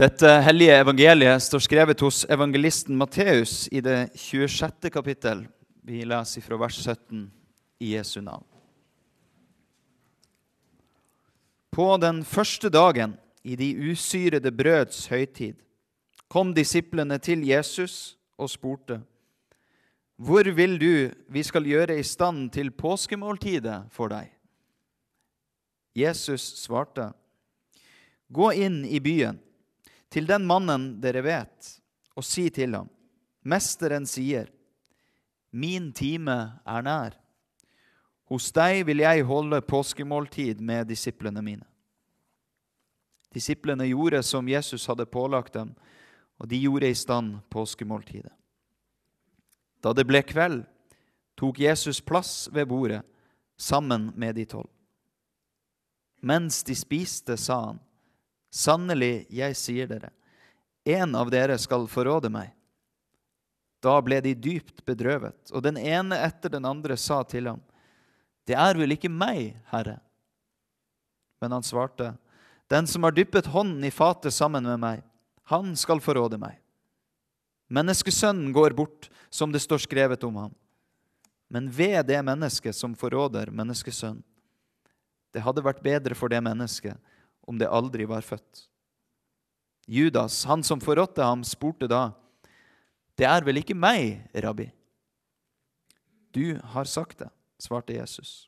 Dette hellige evangeliet står skrevet hos evangelisten Matteus i det 26. kapittel. Vi leser fra vers 17 i Jesu navn. På den første dagen i de usyrede brøds høytid kom disiplene til Jesus og spurte, Hvor vil du vi skal gjøre i stand til påskemåltidet for deg? Jesus svarte, Gå inn i byen, til den mannen dere vet, og si til ham, Mesteren sier, Min time er nær. Hos deg vil jeg holde påskemåltid med disiplene mine. Disiplene gjorde som Jesus hadde pålagt dem, og de gjorde i stand påskemåltidet. Da det ble kveld, tok Jesus plass ved bordet sammen med de tolv. Mens de spiste, sa han, Sannelig, jeg sier dere, en av dere skal forråde meg. Da ble de dypt bedrøvet, og den ene etter den andre sa til ham, Det er vel ikke meg, Herre? Men han svarte, Den som har dyppet hånden i fatet sammen med meg, han skal forråde meg. Menneskesønnen går bort, som det står skrevet om ham. Men ved det mennesket som forråder menneskesønnen. Det hadde vært bedre for det mennesket om det aldri var født. Judas, han som forrådte ham, spurte da, Det er vel ikke meg, rabbi? Du har sagt det, svarte Jesus.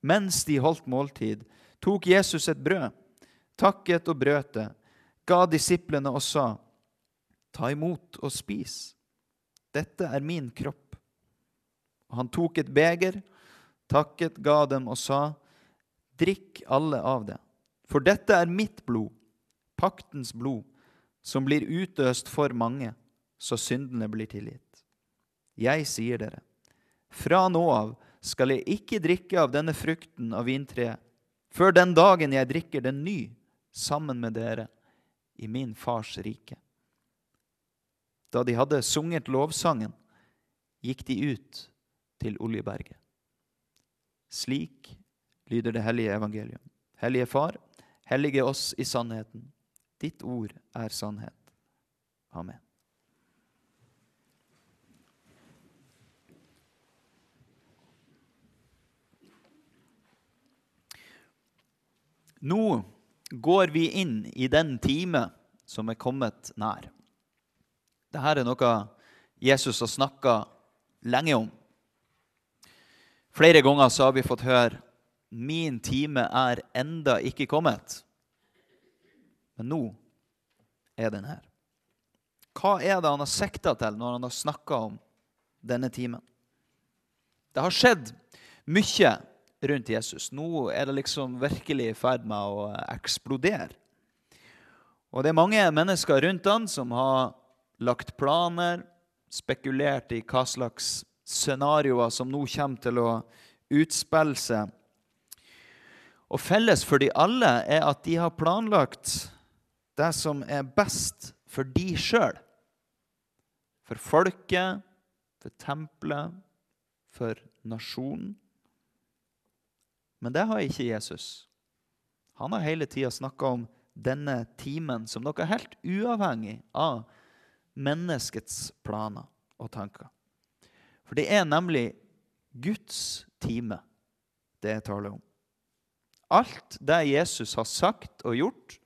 Mens de holdt måltid, tok Jesus et brød, takket og brøt det, ga disiplene og sa, Ta imot og spis. Dette er min kropp. Og han tok et beger, takket, ga dem og sa, Drikk alle av det, for dette er mitt blod, paktens blod, som blir utøst for mange, så syndene blir tilgitt. Jeg sier dere, fra nå av skal jeg ikke drikke av denne frukten av vintreet, før den dagen jeg drikker den ny sammen med dere i min fars rike. Da de hadde sunget lovsangen, gikk de ut til Oljeberget. Slik lyder det hellige evangelium. Hellige Far, hellige oss i sannheten. Ditt ord er sannhet. Amen. Nå går vi inn i den time som er kommet nær. Dette er noe Jesus har snakka lenge om. Flere ganger så har vi fått høre min time er enda ikke kommet. Men nå er den her. Hva er det han har sikta til når han har snakka om denne timen? Det har skjedd mye rundt Jesus. Nå er det liksom virkelig i ferd med å eksplodere. Og det er mange mennesker rundt han som har lagt planer, spekulert i hva slags scenarioer som nå kommer til å utspille seg. Og felles for de alle er at de har planlagt det som er best for de sjøl. For folket, for tempelet, for nasjonen. Men det har ikke Jesus. Han har hele tida snakka om denne timen som noe helt uavhengig av menneskets planer og tanker. For det er nemlig Guds time det jeg taler om. Alt det Jesus har sagt og gjort,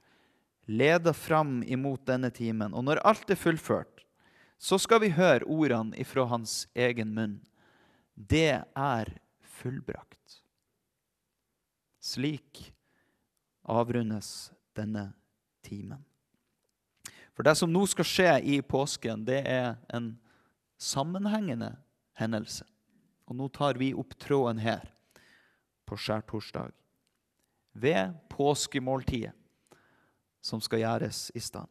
leder fram imot denne timen. Og når alt er fullført, så skal vi høre ordene ifra hans egen munn. Det er fullbrakt. Slik avrundes denne timen. For det som nå skal skje i påsken, det er en sammenhengende hendelse. Og nå tar vi opp tråden her på skjærtorsdag. Ved påskemåltidet som skal gjøres i stand.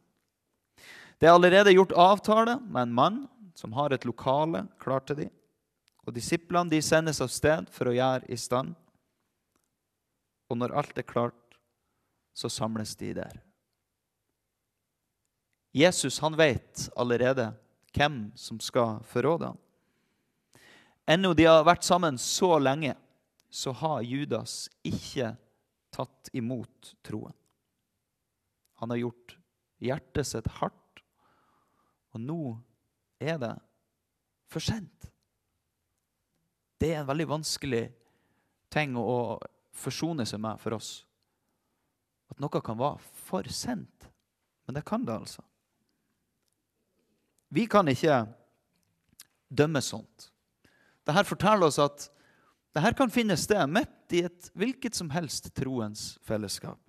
Det er allerede gjort avtale med en mann som har et lokale klart til dem. Og disiplene de sendes av sted for å gjøre i stand. Og når alt er klart, så samles de der. Jesus han vet allerede hvem som skal forråde ham. Ennå de har vært sammen så lenge, så har Judas ikke tatt imot troen. Han har gjort hjertet sitt hardt. Og nå er det for sent. Det er en veldig vanskelig ting å forsone seg med for oss. At noe kan være for sent. Men det kan det, altså. Vi kan ikke dømme sånt. Dette forteller oss at dette kan finne sted midt i et hvilket som helst troens fellesskap.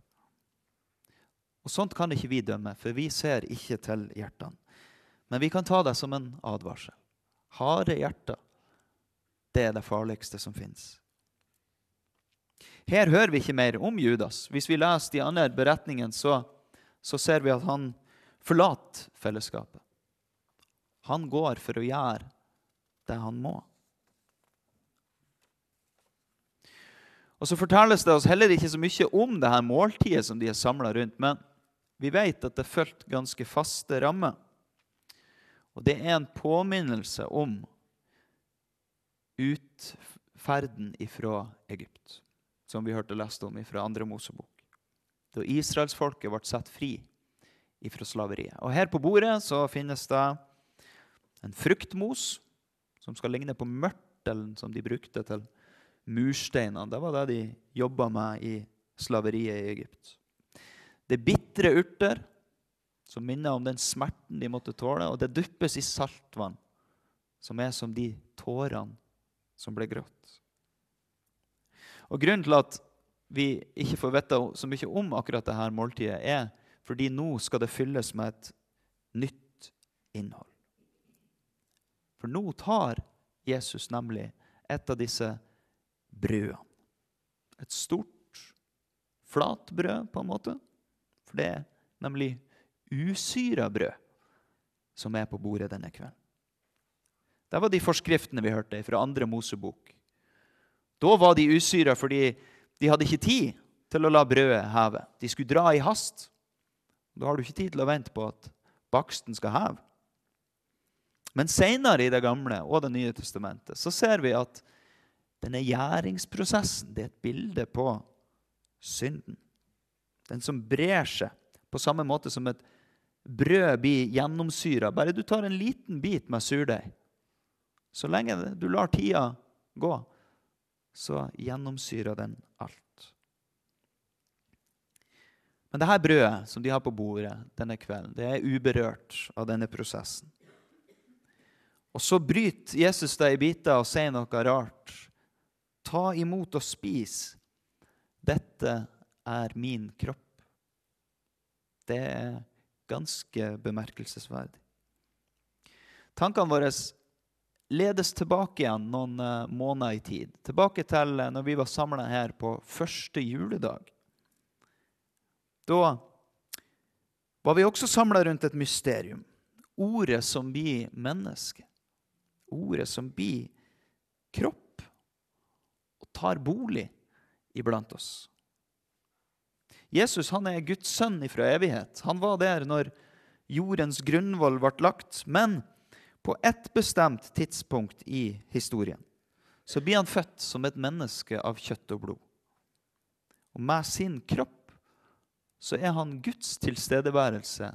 Og Sånt kan ikke vi dømme, for vi ser ikke til hjertene. Men vi kan ta det som en advarsel. Harde hjerter, det er det farligste som fins. Her hører vi ikke mer om Judas. Hvis vi leser de andre beretningene, så, så ser vi at han forlater fellesskapet. Han går for å gjøre det han må. Og Så fortelles det oss heller ikke så mye om det her måltidet som de er samla rundt, men vi vet at det fulgte ganske faste rammer. Og det er en påminnelse om utferden ifra Egypt, som vi hørte lest om fra andre Mosebok. Da israelsfolket ble satt fri ifra slaveriet. Og Her på bordet så finnes det en fruktmos som skal ligne på mørtelen som de brukte til mursteinene. Det var det de jobba med i slaveriet i Egypt. Det er bitre urter som minner om den smerten de måtte tåle, og det duppes i saltvann, som er som de tårene som ble grått. Og Grunnen til at vi ikke får vite så mye om akkurat dette måltidet, er fordi nå skal det fylles med et nytt innhold. For nå tar Jesus nemlig et av disse brødene. Et stort flat brød, på en måte. For det er nemlig usyra brød som er på bordet denne kvelden. Det var de forskriftene vi hørte fra andre Mosebok. Da var de usyra fordi de hadde ikke tid til å la brødet heve. De skulle dra i hast. Da har du ikke tid til å vente på at baksten skal heve. Men seinere i Det gamle og Det nye testamentet så ser vi at denne gjæringsprosessen det er et bilde på synden. Den som brer seg på samme måte som et brød blir gjennomsyra. Bare du tar en liten bit med surdeig. Så lenge du lar tida gå, så gjennomsyrer den alt. Men dette brødet som de har på bordet denne kvelden, det er uberørt av denne prosessen. Og så bryter Jesus det i biter og sier noe rart. Ta imot og spis. Dette er min kropp. Det er ganske bemerkelsesverdig. Tankene våre ledes tilbake igjen noen uh, måneder i tid. Tilbake til uh, når vi var samla her på første juledag. Da var vi også samla rundt et mysterium. Ordet som blir menneske ordet som blir kropp tar bolig iblant oss. Jesus han er Guds sønn ifra evighet. Han var der når jordens grunnvoll ble lagt. Men på ett bestemt tidspunkt i historien så blir han født som et menneske av kjøtt og blod. Og med sin kropp så er han Guds tilstedeværelse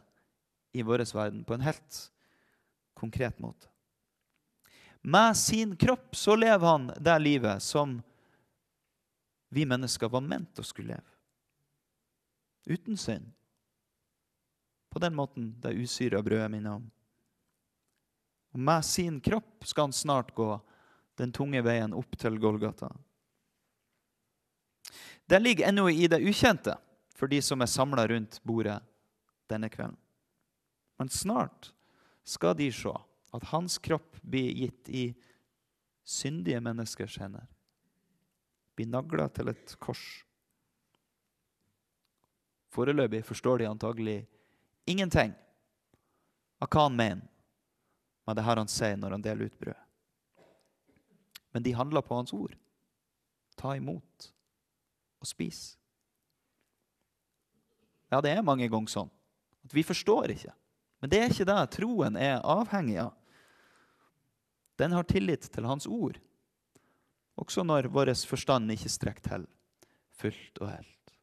i vår verden på en helt konkret måte. Med sin kropp så lever han det livet som vi mennesker var ment å skulle leve. Uten synd. På den måten det usyra brødet minner om. Og med sin kropp skal han snart gå den tunge veien opp til Golgata. Det ligger ennå i det ukjente for de som er samla rundt bordet denne kvelden. Men snart skal de se at hans kropp blir gitt i syndige menneskers hender. Blir nagla til et kors. Foreløpig forstår de antagelig ingenting av hva han mener med det her han sier når han deler ut brød. Men de handler på hans ord. Ta imot og spis. Ja, det er mange ganger sånn at vi forstår ikke. Men det er ikke det troen er avhengig av. Den har tillit til Hans ord, også når vår forstand ikke strekker til fullt og helt.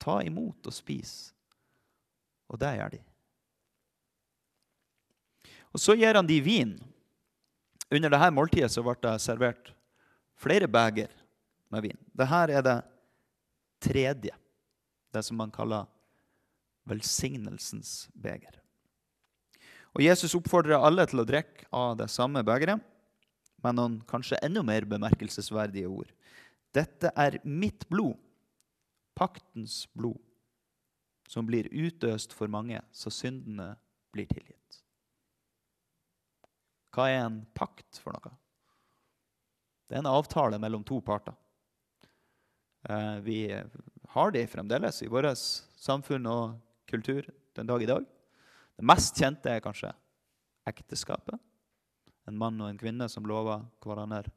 Ta imot og spis Og det gjør de. Og så gir han de vin. Under dette måltidet så ble det servert flere beger med vin. Dette er det tredje, det som man kaller velsignelsens beger. Og Jesus oppfordrer alle til å drikke av det samme begeret, med noen kanskje enda mer bemerkelsesverdige ord. Dette er mitt blod, paktens blod, som blir utøst for mange, så syndene blir tilgitt. Hva er en pakt for noe? Det er en avtale mellom to parter. Eh, vi har de fremdeles i vårt samfunn og kultur den dag i dag. Det mest kjente er kanskje ekteskapet. En mann og en kvinne som lover hverandre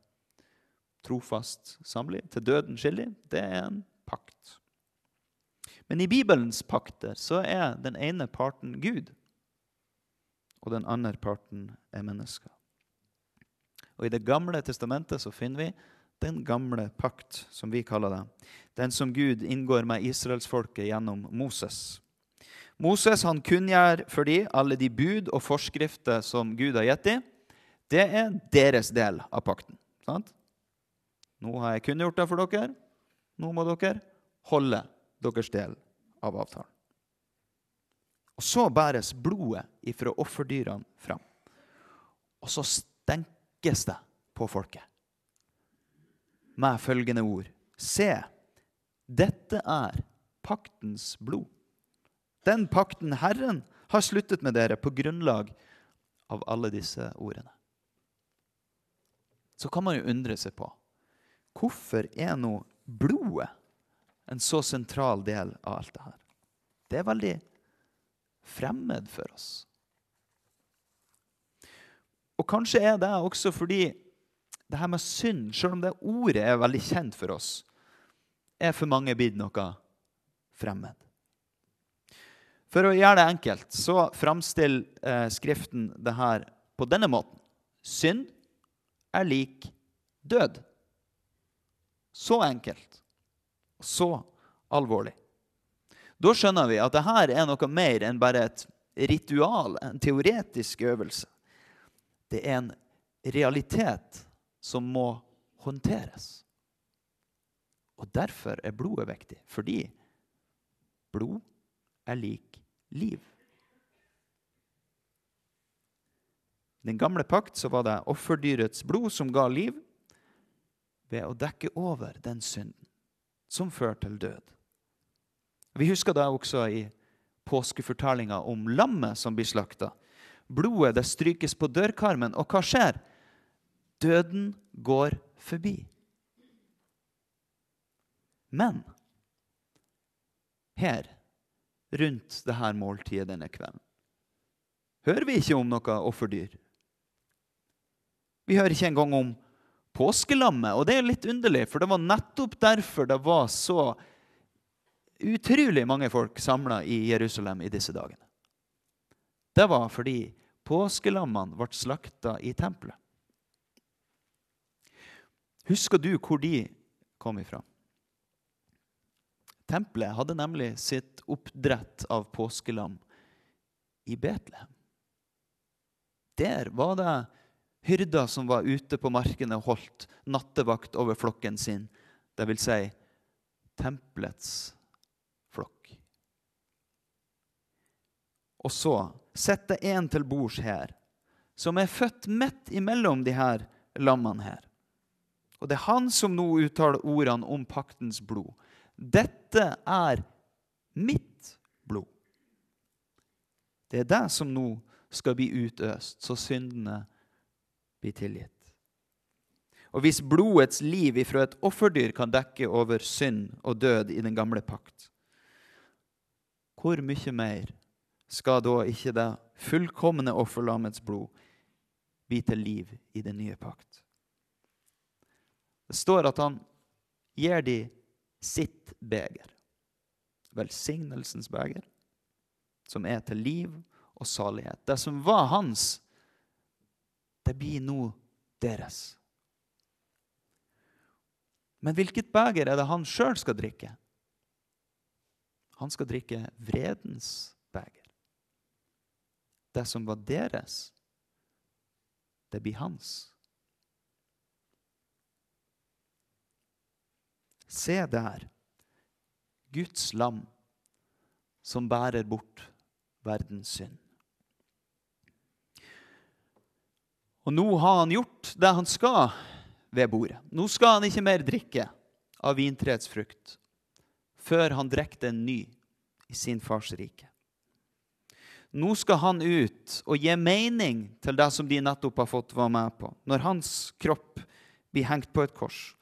trofast samliv. Til døden skillig, Det er en pakt. Men i Bibelens pakter så er den ene parten Gud, og den andre parten er mennesker. Og I Det gamle testamentet så finner vi den gamle pakt, som vi kaller det. Den som Gud inngår med israelsfolket gjennom Moses. Moses han kunngjør for dem alle de bud og forskrifter som Gud har gitt dem. Det er deres del av pakten. Sant? Nå har jeg kun gjort det for dere. Nå må dere holde deres del av avtalen. Og Så bæres blodet ifra offerdyrene fram. Og så stenkes det på folket med følgende ord. Se, dette er paktens blod. Den pakten Herren har sluttet med dere på grunnlag av alle disse ordene. Så kan man jo undre seg på hvorfor er nå blodet en så sentral del av alt det her? Det er veldig fremmed for oss. Og kanskje er det også fordi det her med synd, selv om det ordet er veldig kjent for oss, er for mange blitt noe fremmed. For å gjøre det enkelt så framstiller eh, Skriften det her på denne måten. Synd er lik død. Så enkelt så alvorlig. Da skjønner vi at dette er noe mer enn bare et ritual, en teoretisk øvelse. Det er en realitet som må håndteres. Og derfor er blodet viktig, fordi blod er lik liv. Den gamle pakt så var det offerdyrets blod som ga liv, ved å dekke over den synden som fører til død. Vi husker da også i påskefortellinga om lammet som blir slakta. Blodet det strykes på dørkarmen, og hva skjer? Døden går forbi. Men her, rundt dette måltidet denne kvelden, hører vi ikke om noe offerdyr. Vi hører ikke engang om påskelammet, og det er litt underlig, for det var nettopp derfor det var så utrolig mange folk samla i Jerusalem i disse dagene. Det var fordi påskelammene ble slakta i tempelet. Husker du hvor de kom ifra? Tempelet hadde nemlig sitt oppdrett av påskelam i Betlehem. Der var det hyrder som var ute på markene og holdt nattevakt over flokken sin, dvs. Si, tempelets flokk. Og så setter en til bords her, som er født midt imellom de her lammene her. Og det er han som nå uttaler ordene om paktens blod. Dette er mitt blod. Det er det som nå skal bli utøst, så syndene blir tilgitt. Og hvis blodets liv ifra et offerdyr kan dekke over synd og død i den gamle pakt, hvor mye mer skal da ikke det fullkomne offerlammets blod bli til liv i den nye pakt? Det står at han gir de sitt beger. Velsignelsens beger, som er til liv og salighet. Det som var hans, det blir nå deres. Men hvilket beger er det han sjøl skal drikke? Han skal drikke vredens beger. det som var deres, det blir hans. Se der, Guds lam som bærer bort verdens synd. Og nå har han gjort det han skal ved bordet. Nå skal han ikke mer drikke av vintreets frukt før han drikker en ny i sin fars rike. Nå skal han ut og gi mening til det som de nettopp har fått være med på. Når hans kropp blir hengt på et kors,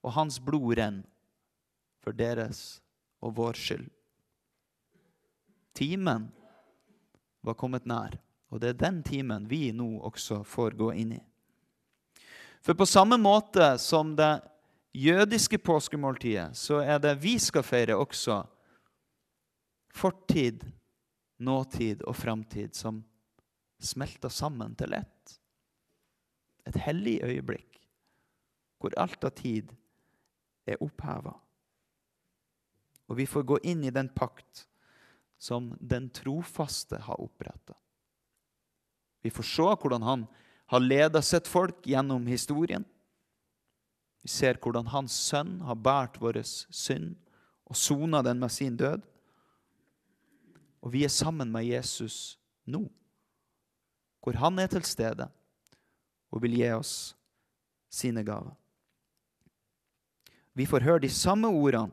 og hans blod renner for deres og vår skyld. Timen var kommet nær, og det er den timen vi nå også får gå inn i. For på samme måte som det jødiske påskemåltidet, så er det vi skal feire også fortid, nåtid og framtid som smelter sammen til ett. Et hellig øyeblikk hvor alt av tid er oppheva. Og vi får gå inn i den pakt som den trofaste har oppretta. Vi får se hvordan han har leda sitt folk gjennom historien. Vi ser hvordan hans sønn har båret vår synd og sona den med sin død. Og vi er sammen med Jesus nå, hvor han er til stede og vil gi oss sine gaver. Vi får høre de samme ordene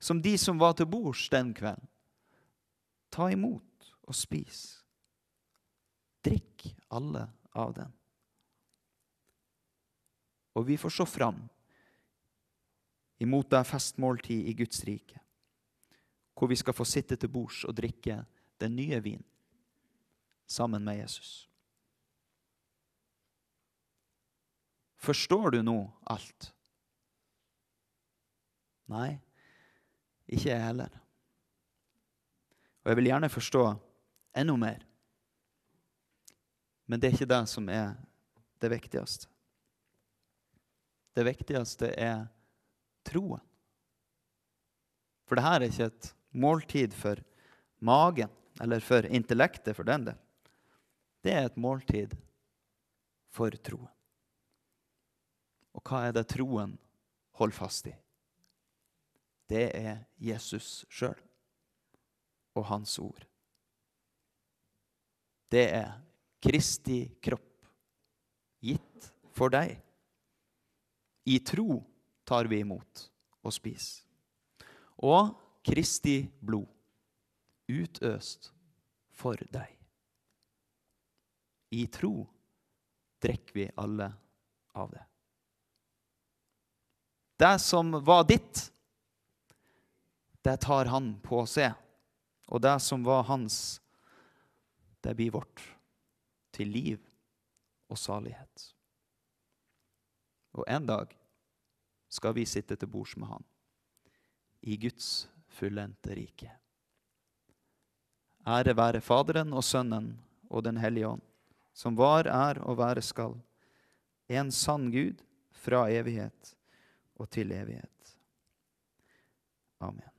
som de som var til bords den kvelden. Ta imot og spis. Drikk alle av den. Og vi får se fram imot det festmåltid i Guds rike hvor vi skal få sitte til bords og drikke den nye vin sammen med Jesus. Forstår du nå alt? Nei, ikke jeg heller. Og jeg vil gjerne forstå enda mer. Men det er ikke det som er det viktigste. Det viktigste er troen. For det her er ikke et måltid for magen, eller for intellektet, for den del. Det er et måltid for troen. Og hva er det troen holder fast i? Det er Jesus sjøl og hans ord. Det er Kristi kropp, gitt for deg. I tro tar vi imot og spiser. Og Kristi blod, utøst for deg. I tro drikker vi alle av det. Det som var ditt, det tar han på seg. Og det som var hans, det blir vårt. Til liv og salighet. Og en dag skal vi sitte til bords med han i Guds fullendte rike. Ære være Faderen og Sønnen og Den hellige ånd, som var, er og være skal, en sann Gud fra evighet og til evighet. Amen.